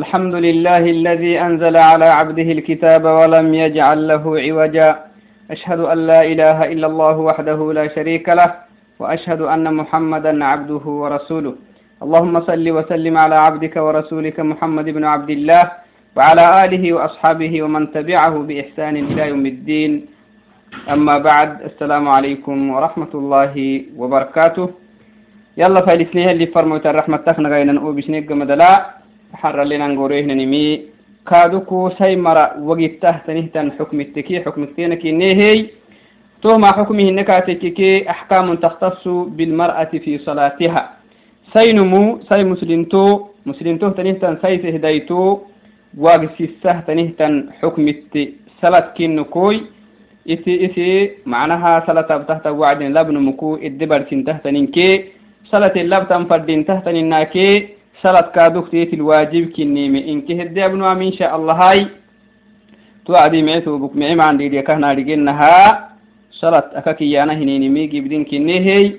الحمد لله الذي أنزل على عبده الكتاب ولم يجعل له عوجا. أشهد أن لا إله إلا الله وحده لا شريك له وأشهد أن محمدا عبده ورسوله. اللهم صل وسلم على عبدك ورسولك محمد بن عبد الله وعلى آله وأصحابه ومن تبعه بإحسان إلى يوم الدين. أما بعد السلام عليكم ورحمة الله وبركاته. يلا فالسنيه اللي فرموت الرحمة تخنا غينا نقوبشنيك حر لنا نقوريه نمي كادوكو سيمرا وقت تهتنه حكم التكي حكم التينك نيهي. توما حكمه نكاتكي أحكام تختص بالمرأة في صلاتها. سينمو سي مسلمتو مسلمتو تنهتن سي سهديتو واقسيسه تنهتن حكم التي سلت كنكوي isi isi macnaha salatab tahta wacdin labnumuku iddibarsin tahtaninke salatin labtan fadin tahtaninake saladkaa dugteetil waajib kinime inke hedde abnuam insha allahai tu adi mecetubuk mici macandhidiya kahnaadhigenaha salat aka kiyana hininimi gibdin kinehey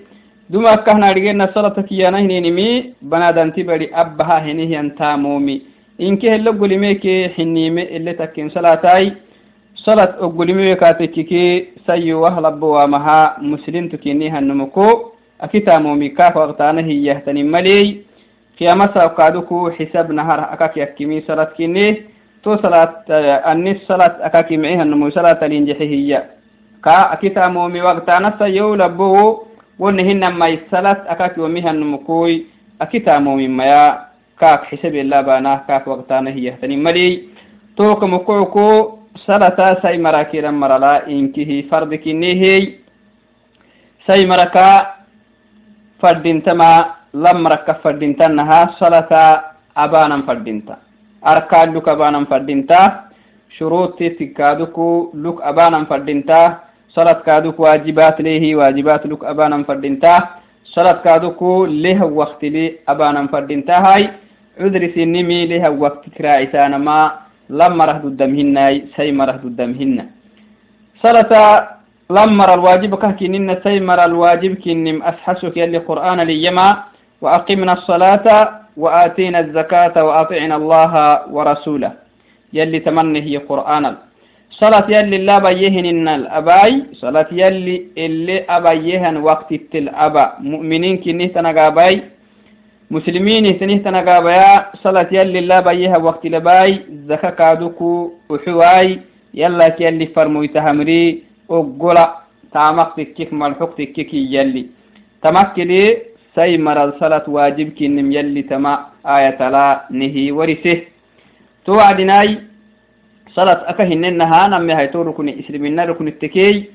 duma akkahnadhigena salata kiyana hininimi banadanti bari abbaha hinihiyantamomi inke helle golimeke xinime ele takken salatai salat ogolimiwe katekiki sayo wahlabowamaha muslimtu kini hanumuko akitamomi kaka waqtana hiyahtani maley qiyamasa kaduku xisab nahar akak yakkimi salat kini to salat anis salat akaki mici hanumu salat alinjexe hiya ka akitamomi waqtana sayo labowo woni hinamai salat akaki wami hanumukoy akitamomi maya kak xisabelabanah kak waqtana hiyahtani maley to kamukuco salata say marakiran marala inkihi fardi kinihey say maraka fadintama lam maraka fadintanaha salata abanan fadinta arkaad luk abanan fadinta shuruti tikaaduku luk abanan fadinta saladkaaduk waajibaat lehi waajibaat luk abanan fadinta saladkaaduku leha waktili abanan fadintahay cudri sinimi leha wakti kiraacisaanama لما رهد الدمهن سي مرهد الدمهن صلاة لما الواجب كهكنن سي مر الواجب كنم أسحسك يلي قرآن ليما وأقمنا الصلاة وآتينا الزكاة وأطعنا الله ورسوله. يلي تمنى هي قرآن. صلاة يلي لا بيهن إن الأباي صلاة يلي اللي أبيهن وقت التل مؤمنين كنه تنقابي مسلمين سنه تنقابيا صلاة يلي لا بيها وقت لباي. زكا كادوكو وحواي يلا يلي فرموي تهمري وقولا تامق تكيك ملحوق تكيك يلي. تمكدي سي مرض صلاة واجب كنم يلي تما آية لا نهي ورثه. توعدناي صلاة أكهننها نمي هيتو ركن إسلامنا ركن التكي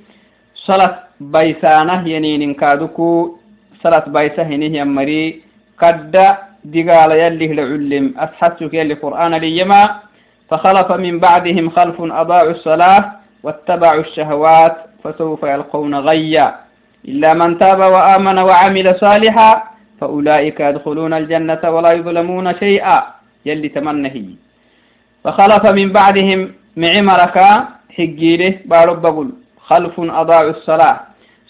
صلاة بيسانه ينين كادوكو. صلاة بيسه نهي أمري قد دقال يلي لعلم أسحسك يلي قرآن ليما فخلف من بعدهم خلف أضاعوا الصلاة واتبعوا الشهوات. فسوف يلقون غيا. إلا من تاب وآمن وعمل صالحا فأولئك يدخلون الجنة ولا يظلمون شيئا. يلي تمنهي. فخلف من بعدهم معمرك حجيله بارب بقول خلف أضاعوا الصلاة.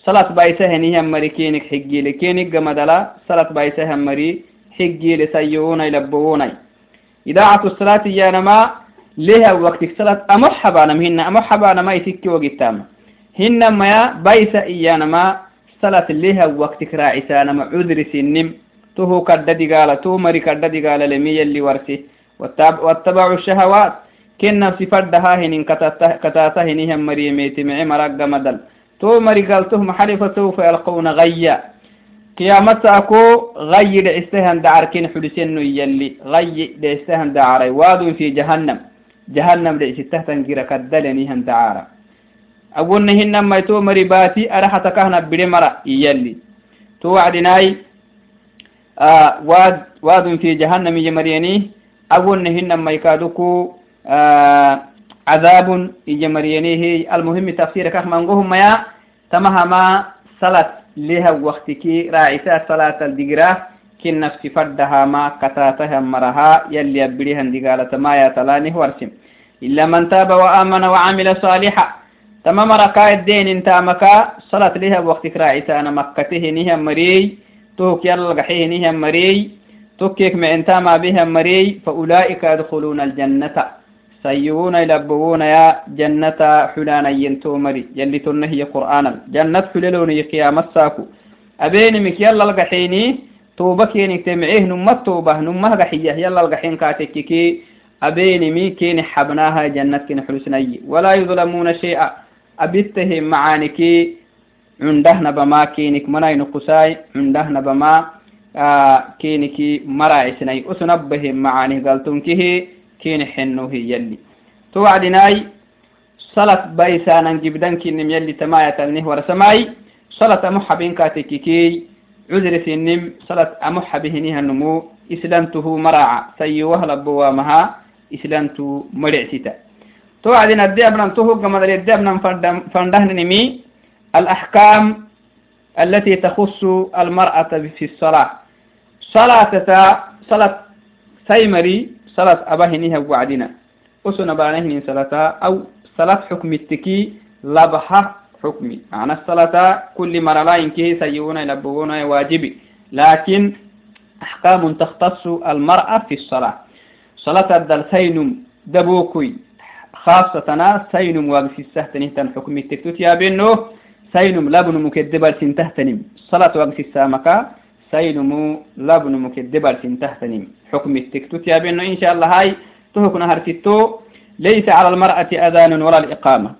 صلاة بايسه نيهم مري كينك حجي لكينك جمدلا صلاة بايسه مري حجي لسيونا يلبونا إذاعة الصلاة يا نما لها وقت صلاة أمحبا نمهن أمحبا نما يتكي وقتام. هن ما بايسه يا نما صلاة لها وقت راعسا نما عذر سنم تهو كددي قال تو مري كددي قال لمي اللي ورسي واتبعوا الشهوات كن نفسي فردها هنين كتاته هنين مريميتي معي مرق مدل تو مرقالته محل فسوف يلقون غيا قيامت أكو غي لعستهن دعركين حدسين يلي غي لعستهن دعري واد في جهنم جهنم لعستهن تنجر كدلني هن دعارا أقول نهن ما يتو مريباتي أرحة كهنا برمرة يلي تو وعدناي آه واد واد في جهنم يمريني أقول نهن ما يكادوكو آه عذاب يجمرينيه المهم تفسير كه منقوهم يا تمهما صلاة لها وقتك راعسة صلاة الدقرة كن نفسي فردها ما كتاتها مرها يلي أبريها دقالة ما يتلانه ورسم إلا من تاب وآمن وعمل صالحا تمام ركاء الدين انت مكا. صلاة لها وقتك راعسة أنا مكته نها مري توك يلا قحيه نها مري تكيك انتا ما بها مري فأولئك يدخلون الجنة. سيون يلبون يا جنة حلانا ينتو مري. يلي تنهي قرآن. جنة حللون يقيام الساكو أبين مك يلا القحيني توبة كينك تمعيه. نمت توبة. نمه قحية. يلا القحين كاتككي أبين مي كين حبناها جنة كين حلسني ولا يظلمون شيئا. abittahin macaaniki cundahnabama kinik manainukusaai cundahnabama kiniki maraisinai usunabahin macanih galtunkihi kini xenuhi yalli. Tuwacdinai salat baisanan gibdankinim yalli tamayatalnih warsamai salat amu xabinkatekikiy cudrisinim salat amu xabihinihanumu islantuhu maraaca sayiwahlabowamaha islantu madhecsita أمحبه نها النمو إسلامته مراعا سيوه لبوامها إسلامته مرعستا توعدنا الدابنا تهو قمد الدابنا فندهن نمي الأحكام التي تخص المرأة في الصلاة. صلاة صلاة سيمري صلاة أباهنها وعدنا أسنا بانهن صلاة أو صلاة حكم التكي لبحة حكمي معنى الصلاة كل مرة لا ينكي سيئون يلبغون واجبي لكن أحكام تختص المرأة في الصلاة. صلاة الدل سينم دبوكي خاصة سينم واقف السهتنه تن حكم التكتوت يا بينه سينم لبن مكدبر سنتهتنم. صلاة واقف السامكة سينمو لابن مكدبر تحتنم حكم التكتوت يا بينه إن شاء الله هاي تهكنا هرتتو. ليس على المرأة أذان ولا الإقامة.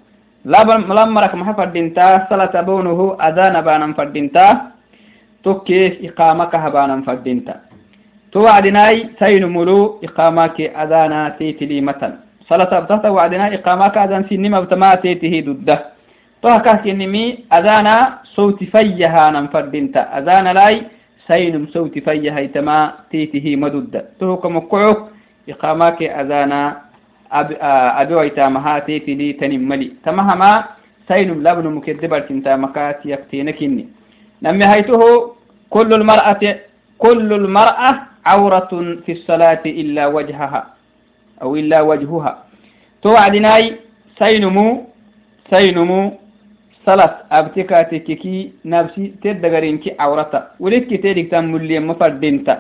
لما رك محفر دينتا صلاة بونه أذان بانا فردينتا تكيف إقامك هبانا فردينتا توعدناي سين ملو إقامك أذانا تيتلي متن. صلاة بتاتا وعدنا إقامك أذان سنما بتما تيته ضده توهكا كنمي أذانا صوت فيها ننفردينتا أذان لاي سينم صوت في هيتما تيته مدد تهوك مقعوك إقاماك أذانا أبي ويتامها تيتي لي تنملي تمهما سينم لبن مكدبر تنتامكات يكتينكني نمي هيته كل المرأة كل المرأة عورة في الصلاة إلا وجهها. أو إلا وجهها. توعدناي سينمو سينمو salas abtika tekeki nabsi teddagarinki awrata ولك تيرك تمولي مفردينتا.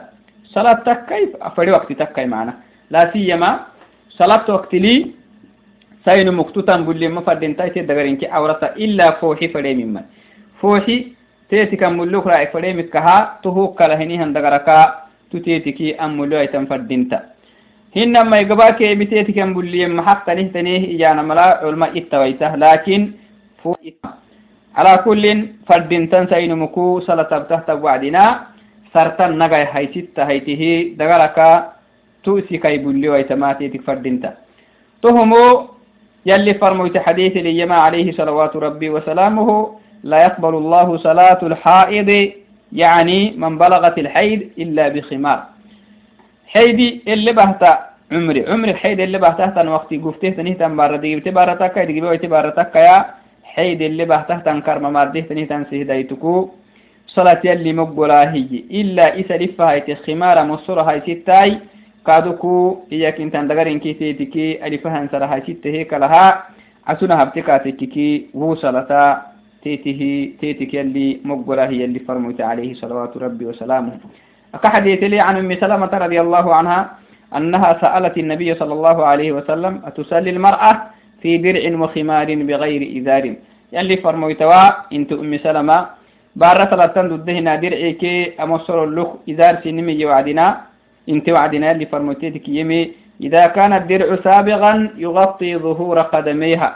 صلاة تكاي فري وقت تكاي معنا. لا سيما صلاة وقت لي سين مكتوتا بولي مفردينتا تدغرينك عورتا. إلا فوحي فري ممن فوحي تيتك ملوك رأي فري متكها تهوك لهني هندغركا تتيتكي أمولو أيتم فردينتا. هنما يقباك بتيتك مبولي محقا نهتنيه إجانا ملا علماء التويته لكن على كل فردين تنسين مكو صلاة بتحت وعدنا. سرطان نغاي هيتت هيته دغرك تؤسي كي بولي ويتماتي فردينتا تهمو يلي فرموت حديث ليما عليه صلوات ربي وسلامه لا يقبل الله صلاة الحائض يعني من بلغت الحيض إلا بخمار. حيدي اللي بهتا عمري. عمري الحيد اللي بهتا وقتي. قفته تنهتن باردي بتبارتك يدقي بتبارتك يا. حيد اللي بحته تنكر ممارده تنه تنسيه دايتكو صلاة يلي مقبلا هي إلا إسا لفها هاي خمار مصورة هاي ستاي. كادوكو إياك انتان دغرين كي تيتكي. ألفها انسر هاي ستة هيك عسونا هبتكا تككي وو صلاة تيته تيتك يلي هي اللي فرموت عليه. صلوات ربي وسلامه. أكحديث لي عن أم سلمة رضي الله عنها أنها سألت النبي صلى الله عليه وسلم أتسلي المرأة في درع وخمار بغير إزار؟ يلي فرمويتوا إنت أم سلمة بارة ثلاثة ضدهنا درعي كي أمصر اللخ إزار سنمي وعدنا. إنت وعدنا يلي فرمويتك يمي إذا كان الدرع سابغا يغطي ظهور قدميها.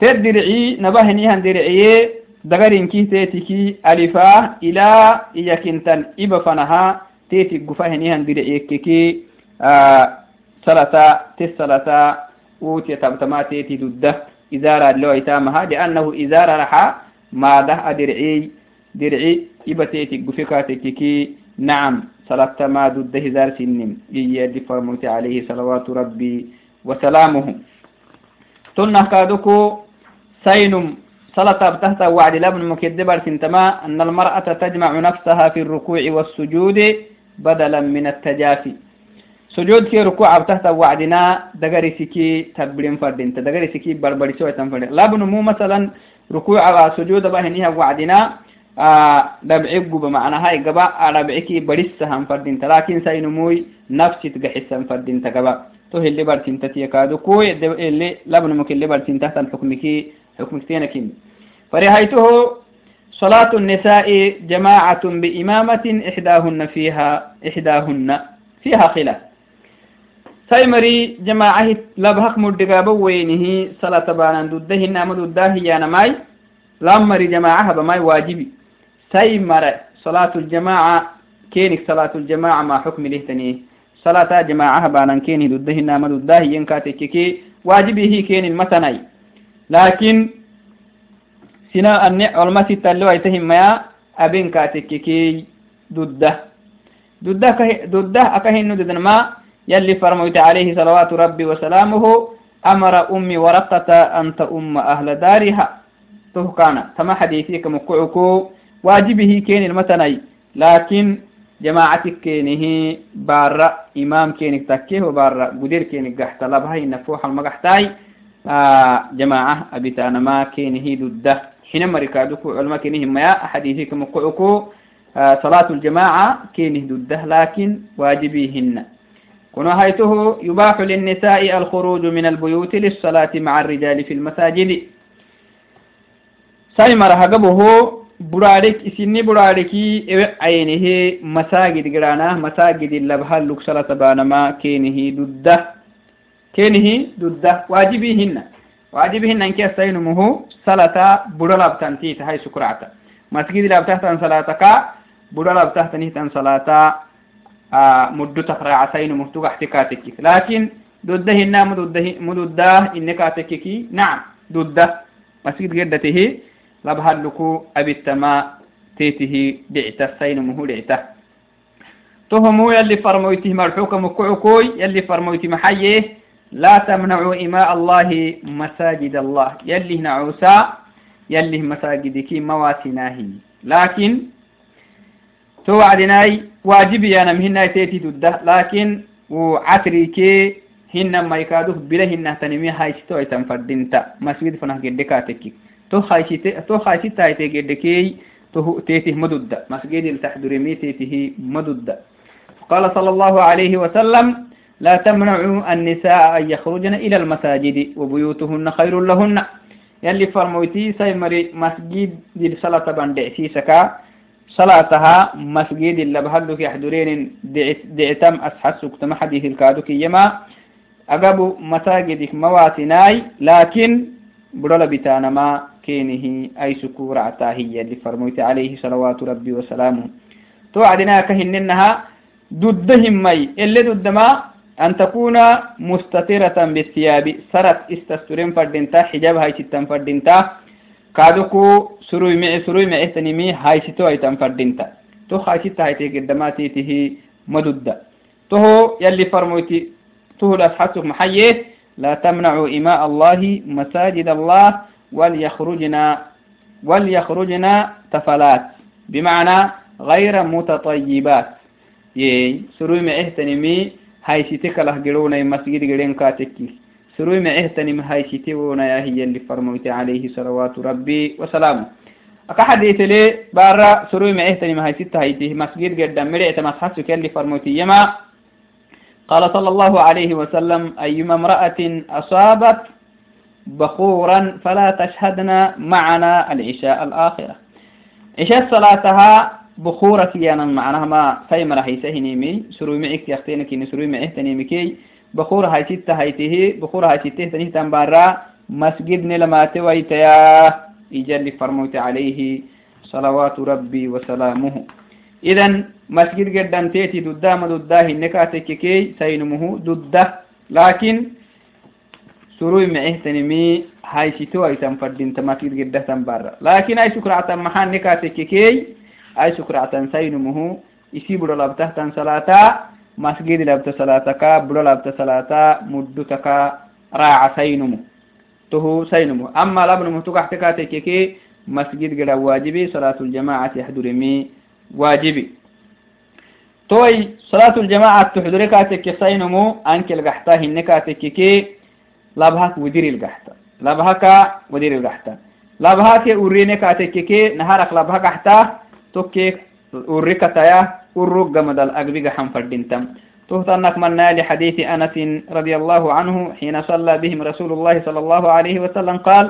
تدرعي نبهنيها درعي دغرين كي تيتكي ألفا إلى إياكنتن إبفنها تيتك قفهنيها درعي كي آه سلطة تسلطة أوتي تبتماتي ضده إزارة لو إتامها لأنه إزارة رحا ما ده درعي درعي إبتيتي قفكاتك كي. نعم صلاة ما ضده زار سنم يدي فرموت عليه صلوات ربي صلاة تحت وعد لابن مكدبر سنتما أن المرأة تجمع نفسها في الركوع والسجود بدلا من التجافي. سجود كي ركوع تحت وعدنا دغري سكي تبلين فردين دغري سكي بربري سوى تنفردين لا بنمو مثلا ركوع سجود بهنيها وعدنا دبعي قبا معنى هاي قبا دبعيكي برسها فردين لكن سينموي نفسي تقحسا فردين تقبا. تو اللي برسين تتيكادو كوي اللي لبن مك اللي برسين تحت الحكمك حكمك تينكين فرهيته صلاة النساء جماعة بإمامة إحداهن فيها إحداهن فيها خلاف. سيمري جماعة لبهق مدقابا وينه صلاة بانا دده نعم دده يا نماي لامري جماعة بماي واجبي. سيمر صلاة الجماعة كينك صلاة الجماعة ما حكم له تنيه صلاة جماعة بانا كيني دده نعم دده ينكاتك واجبي هي كين المتناي لكن سنا أن علمتي تلو أيتهم ما أبين كاتككي دده دده دده أكهن ددن ما يلي فرميت عليه صلوات ربي وسلامه أمر أمي ورقة أن تؤم أهل دارها. تهكانا تما حديثيك مقعكو واجبه كين المتني. لكن جماعتك كينه بارا إمام كينك تكيه وبارا قدير كينك قحت لبها نفوح المقحتاي. آه جماعة أبتانا ما كينه ضده حينما ركادكو علماء كينه ما حديثيك مقعكو آه صلاة الجماعة كينه ضده لكن واجبيهن. ونهايته يباح للنساء الخروج من البيوت للصلاة مع الرجال في المساجد. سايمر هقبه برارك اسني براركي عينه مساجد قرانا مساجد اللبها لك صلاة بانما كينه ضده كينه ضده واجبيهن واجبهن انك استينمه صلاة برلب تنتيت هاي سكرعتا مسجد لابتهت صلاتك برلب تحت نهتن صلاة مدو تقرع سين مهتوق احتكاتك لكن ضده هنا مدده إنك أتككي نعم ضده مسجد قدته لبهلكو أبي التماء تيته دعته سين مهو دعته تهمو يلي فرمويته مرحوك مكعكوي يلي فرمويته محيه لا تمنعوا إماء الله مساجد الله. يلي نعوسا يلي مساجدك مواسناهي لكن توعدناي واجبي أنا مهنا تيتي تده. لكن وعتري كي هنا ما يكادوه بلا هنا تنمي هاي ستو ايتم فردينتا مسجد فنه قد كاتكي تو خايشت تو خايشت تايتي قد كي تو تيتي مدد. مسجد التحضرمي تيتي مدد. قال صلى الله عليه وسلم لا تمنعوا النساء أن يخرجن إلى المساجد وبيوتهن خير لهن. يلي فرموتي سيمري مسجد دي صلاة بندع سيسكا صلاتها مسجد اللي بهدك يحضرين دعتم أسحس سكتم حديث الكادوك يما. أقبو مساجدك مواتناي لكن برلا بتانا ما كينه أي سكور عتاهية اللي فرميت عليه صلوات ربي وسلامه. توعدنا كهننها ضدهم مي اللي ضد ما أن تكون مستترة بالثياب سرت استسترين فردنتا حجاب هاي ستن فردنتا كادوكو سروي معي سروي معي تنمي هاي ستو اي تنفردينتا تو هاي ستا هاي تيجي دماتي تهي مدودة تو يلي فرموتي تو الأسحاتك محيه لا تمنعوا إماء الله مساجد الله وليخرجنا وليخرجنا تفلات بمعنى غير متطيبات يي سروي معي تنمي هاي ستك له قلونا مسجد قلين كاتكي سروي معه تنم هاي شتيونا يا هي اللي فرموت عليه صلوات ربي وسلامه أكا حديث لي بارا سروي معه تنم هاي ستة هايته مسجد قد مريت مسحسك اللي فرموت يما قال صلى الله عليه وسلم أيما امرأة أصابت بخورا فلا تشهدنا معنا العشاء الآخرة عشاء صلاتها بخورة كيانا معناها ما سيمرا هيسهنيمي سروي معك يختينك إن سروي معه تنمكي بخور هاي ستة هايته بخور هاي ستة تنيه تنبارا مسجد نلمات ويتيا يجلي فرموت عليه صلوات ربي وسلامه. إذن مسجد قدام تيتي ددام دداه النكاتك كي سينمه دده لكن سروي معه تنمي هاي ستو أي تنفردين تمسجد قده تنبارا. لكن أي سكرة محان نكاتك كي أي سكرة سينمه يسيب لبته تن صلاة مسجد لابت صلاتك بلو لابت صلاة مدتك راع سينمو تهو سينمو أما لابن مهتوك احتكاتك كي مسجد قد واجبي صلاة الجماعة يحضرمي واجبي. توي صلاة الجماعة تحضركاتك سينمو أنك القحتا هنكاتك كي لابهك ودير القحتا. لابهك ودير القحتا. labha ke urine katekeke naharak labha gaxta tokke urrikataya urrug gamadal agbiga xan fadintam تهتنك من لحديث أنس رضي الله عنه حين صلى بهم رسول الله صلى الله عليه وسلم قال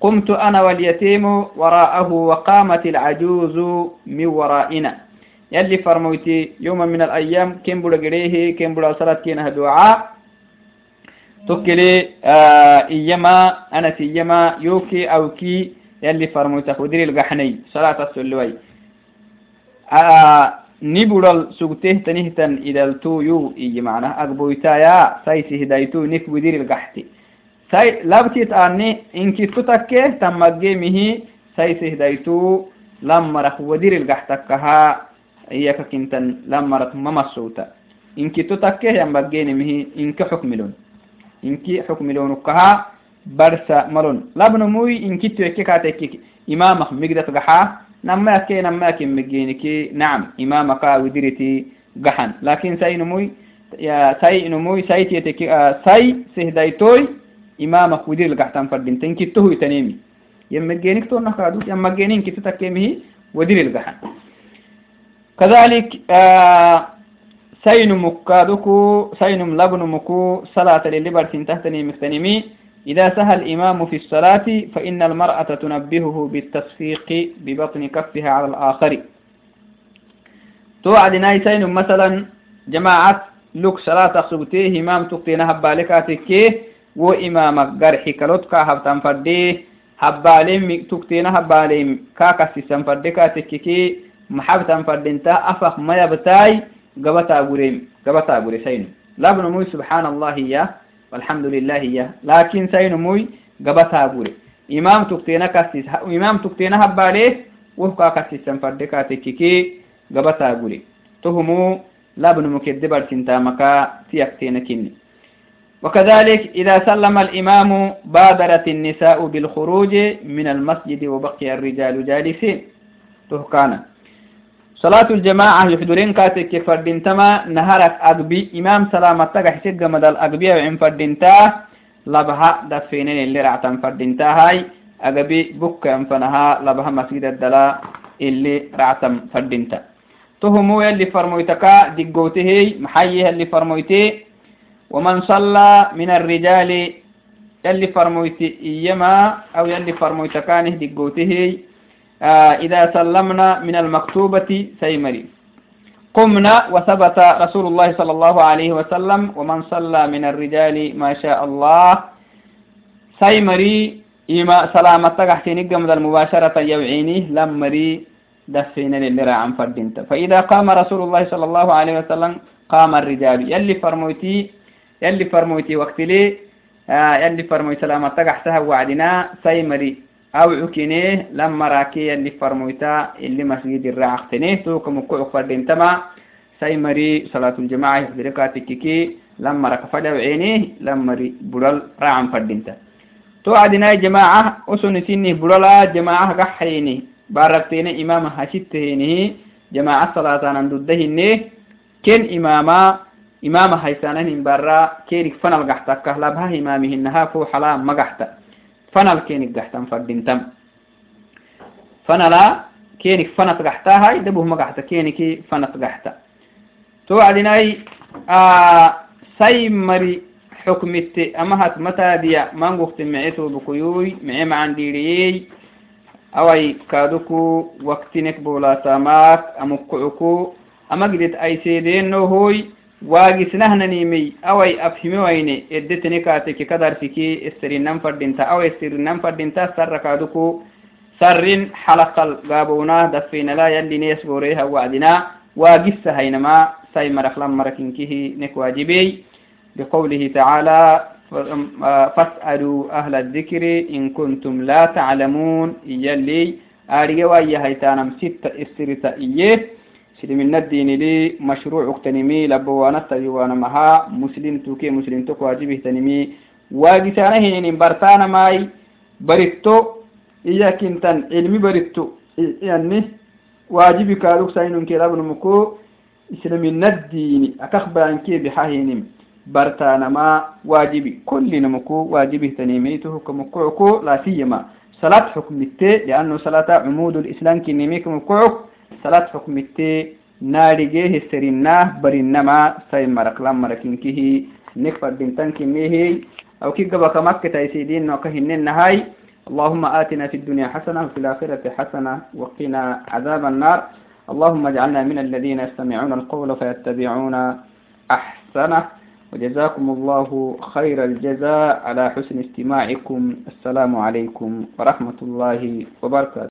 قمت أنا واليتيم وراءه وقامت العجوز من ورائنا يلي فرموتي يوم من الأيام كم بلا قريه كم بلا صلاة كينها دعاء تكلي آه إيما أنا إيما يوكي أو كي يلي فرموتي خدري القحني صلاة السلوي نبرل سوته تنهتن إذا التو يو إيجي معنا أقبويتا يا سايسي هدايتو نك ودير القحتي. ساي لابتيت أني إنكي تتكي تمجي مهي سايسي هدايتو لما رخ ودير القحتكها إياك كنتن لما رخ ممسوتا. إنكي تتكي ينبجيني مهي إنك حكم لون إنكي حكم لونكها برسا ملون. لابن موي إنكي توكي كاتكي إمامك مقدت قحا نما كي نما كي مجينك نعم إمامك ودرتي قحن لكن ساي نموي يا ساي نموي ساي تيتك آه ساي سهدايتوي إمامك ودير القحتان فردين تنكي تهوي تنيمي. يمجينك تو نخادو يمجينك تتكيمه ودير القحن كذلك آه سين مكادوكو سين لبن مكو صلاة اللي برسين تحتني مختنمي إذا سهى الإمام في الصلاة فإن المرأة تنبهه بالتصفيق ببطن كفها على الآخر. توعد نايسين مثلا جماعة لك صلاة سبتيه إمام تقتين هبالكاتك وإمام قرحي كالوتك هبتن فرديه هبالين تقتين هبالين كاكسي سنفردكاتك محبتن فردنتا أفق ما يبتاي قبتا قريم قبتا قريسين لابن موي سبحان الله إياه والحمد لله يا لكن سين موي قبتها بوري إمام تكتينا كاسيس إمام تكتينا هباليه وفقا كاسيس سنفردكا تككي قبتها بوري تهمو لابن مكدبر سنتامكا تيكتينا كني وكذلك إذا سلم الإمام بادرت النساء بالخروج من المسجد وبقي الرجال جالسين. تهكانا. صلاة الجماعة يحضرين كاتك فردين تما نهارك أقبي إمام سلامة حسيد مدى الأقبية وعن فردين تا لبها دفينين اللي رعتن فردين تا هاي أقبي بك أنفنها لبها مسجد الدلا اللي رعتن فردين تا تهمو يلي فرمويتكا دقوته محيه اللي فرمويتي ومن صلى من الرجال يلي فرمويتي إيما أو يلي فرمويتكانه دقوته إذا سلمنا من المكتوبة سيمري. قمنا وثبت رسول الله صلى الله عليه وسلم ومن صلى من الرجال ما شاء الله. سيمري إما سلامة تحت نقم المباشرة يوعيني لمري دفين للرا عن فردنت فإذا قام رسول الله صلى الله عليه وسلم قام الرجال. يلي فرموتي يلي فرموتي وقت لي آه يلي فرموتي سلامة تحت وعدنا سيمري. أو عكينيه لما راكي اللي فرمويتا اللي مسجد الرعاقتنيه توك مكوع فردين تما سيمري صلاة الجماعة بركاتك كي لما رك فدع عينيه لما ري بلال رعم فردينتا تو عدنا جماعة أسن سنه بلالا جماعة قحيني باركتين إمام هشتهينه جماعة صلاة نددهنه كن إماما إمام هيسانه برا كيرك فنال قحتك لبها إمامهنها فو حلام مقحتك fanal kenik gaxtan fadintam. Fanala kenik fanat gaxtahay dabuhma gaxta keniki fanat gaxta. To adinai sai mari xukmitte amahat mataadiya mangukti mece tobukuyuy mece macandhiiriyey awai kaaduku waktinek boolaatamaak amukkucuku ama gidet aiseedeennohoy نوهوي waagisnahnanimey awai afhimiwaine eddetene kaateke kadarfiki istirinan fadinta awa istirinan fadinta sarra kaaduku sarrin halakal gaabona dafeinala yallinees goreha wacdina waagissa haynama say maraklan marakinkihi nek waajibey بقوله تعالى فاسألوا أهل الذكر إن كنتم لا تعلمون يلي آريه وإيا هيتانم ستة استرتا إيه سلم الدين لي مشروع اقتنمي لبوانا تجوانا مها مسلم توكي مسلم توك واجبه تنمي واجسانه إن برتانا ماي بريتو إيا كنتن علمي بريتو. يعني واجبي كاروك ساينون كلاب نمكو سلم الدين أكخبان كي بحاهنم برتانا ما واجبي. كل نمكو واجبه تنمي تهك مكوعكو لا سيما. صلاة حكم لأنه صلاة عمود الإسلام كني ميكم كعك صلاة حكم التي ناري جيه سرنا برنما سي مرق لم مركينكه نكفر بنتن كنيه أو كي قبك مكة تيسيدين وكهن النهاي اللهم آتنا في الدنيا حسنة وفي الآخرة حسنة وقنا عذاب النار. اللهم اجعلنا من الذين يستمعون القول فيتبعون أحسنه. وجزاكم الله خير الجزاء على حسن استماعكم. السلام عليكم ورحمة الله وبركاته.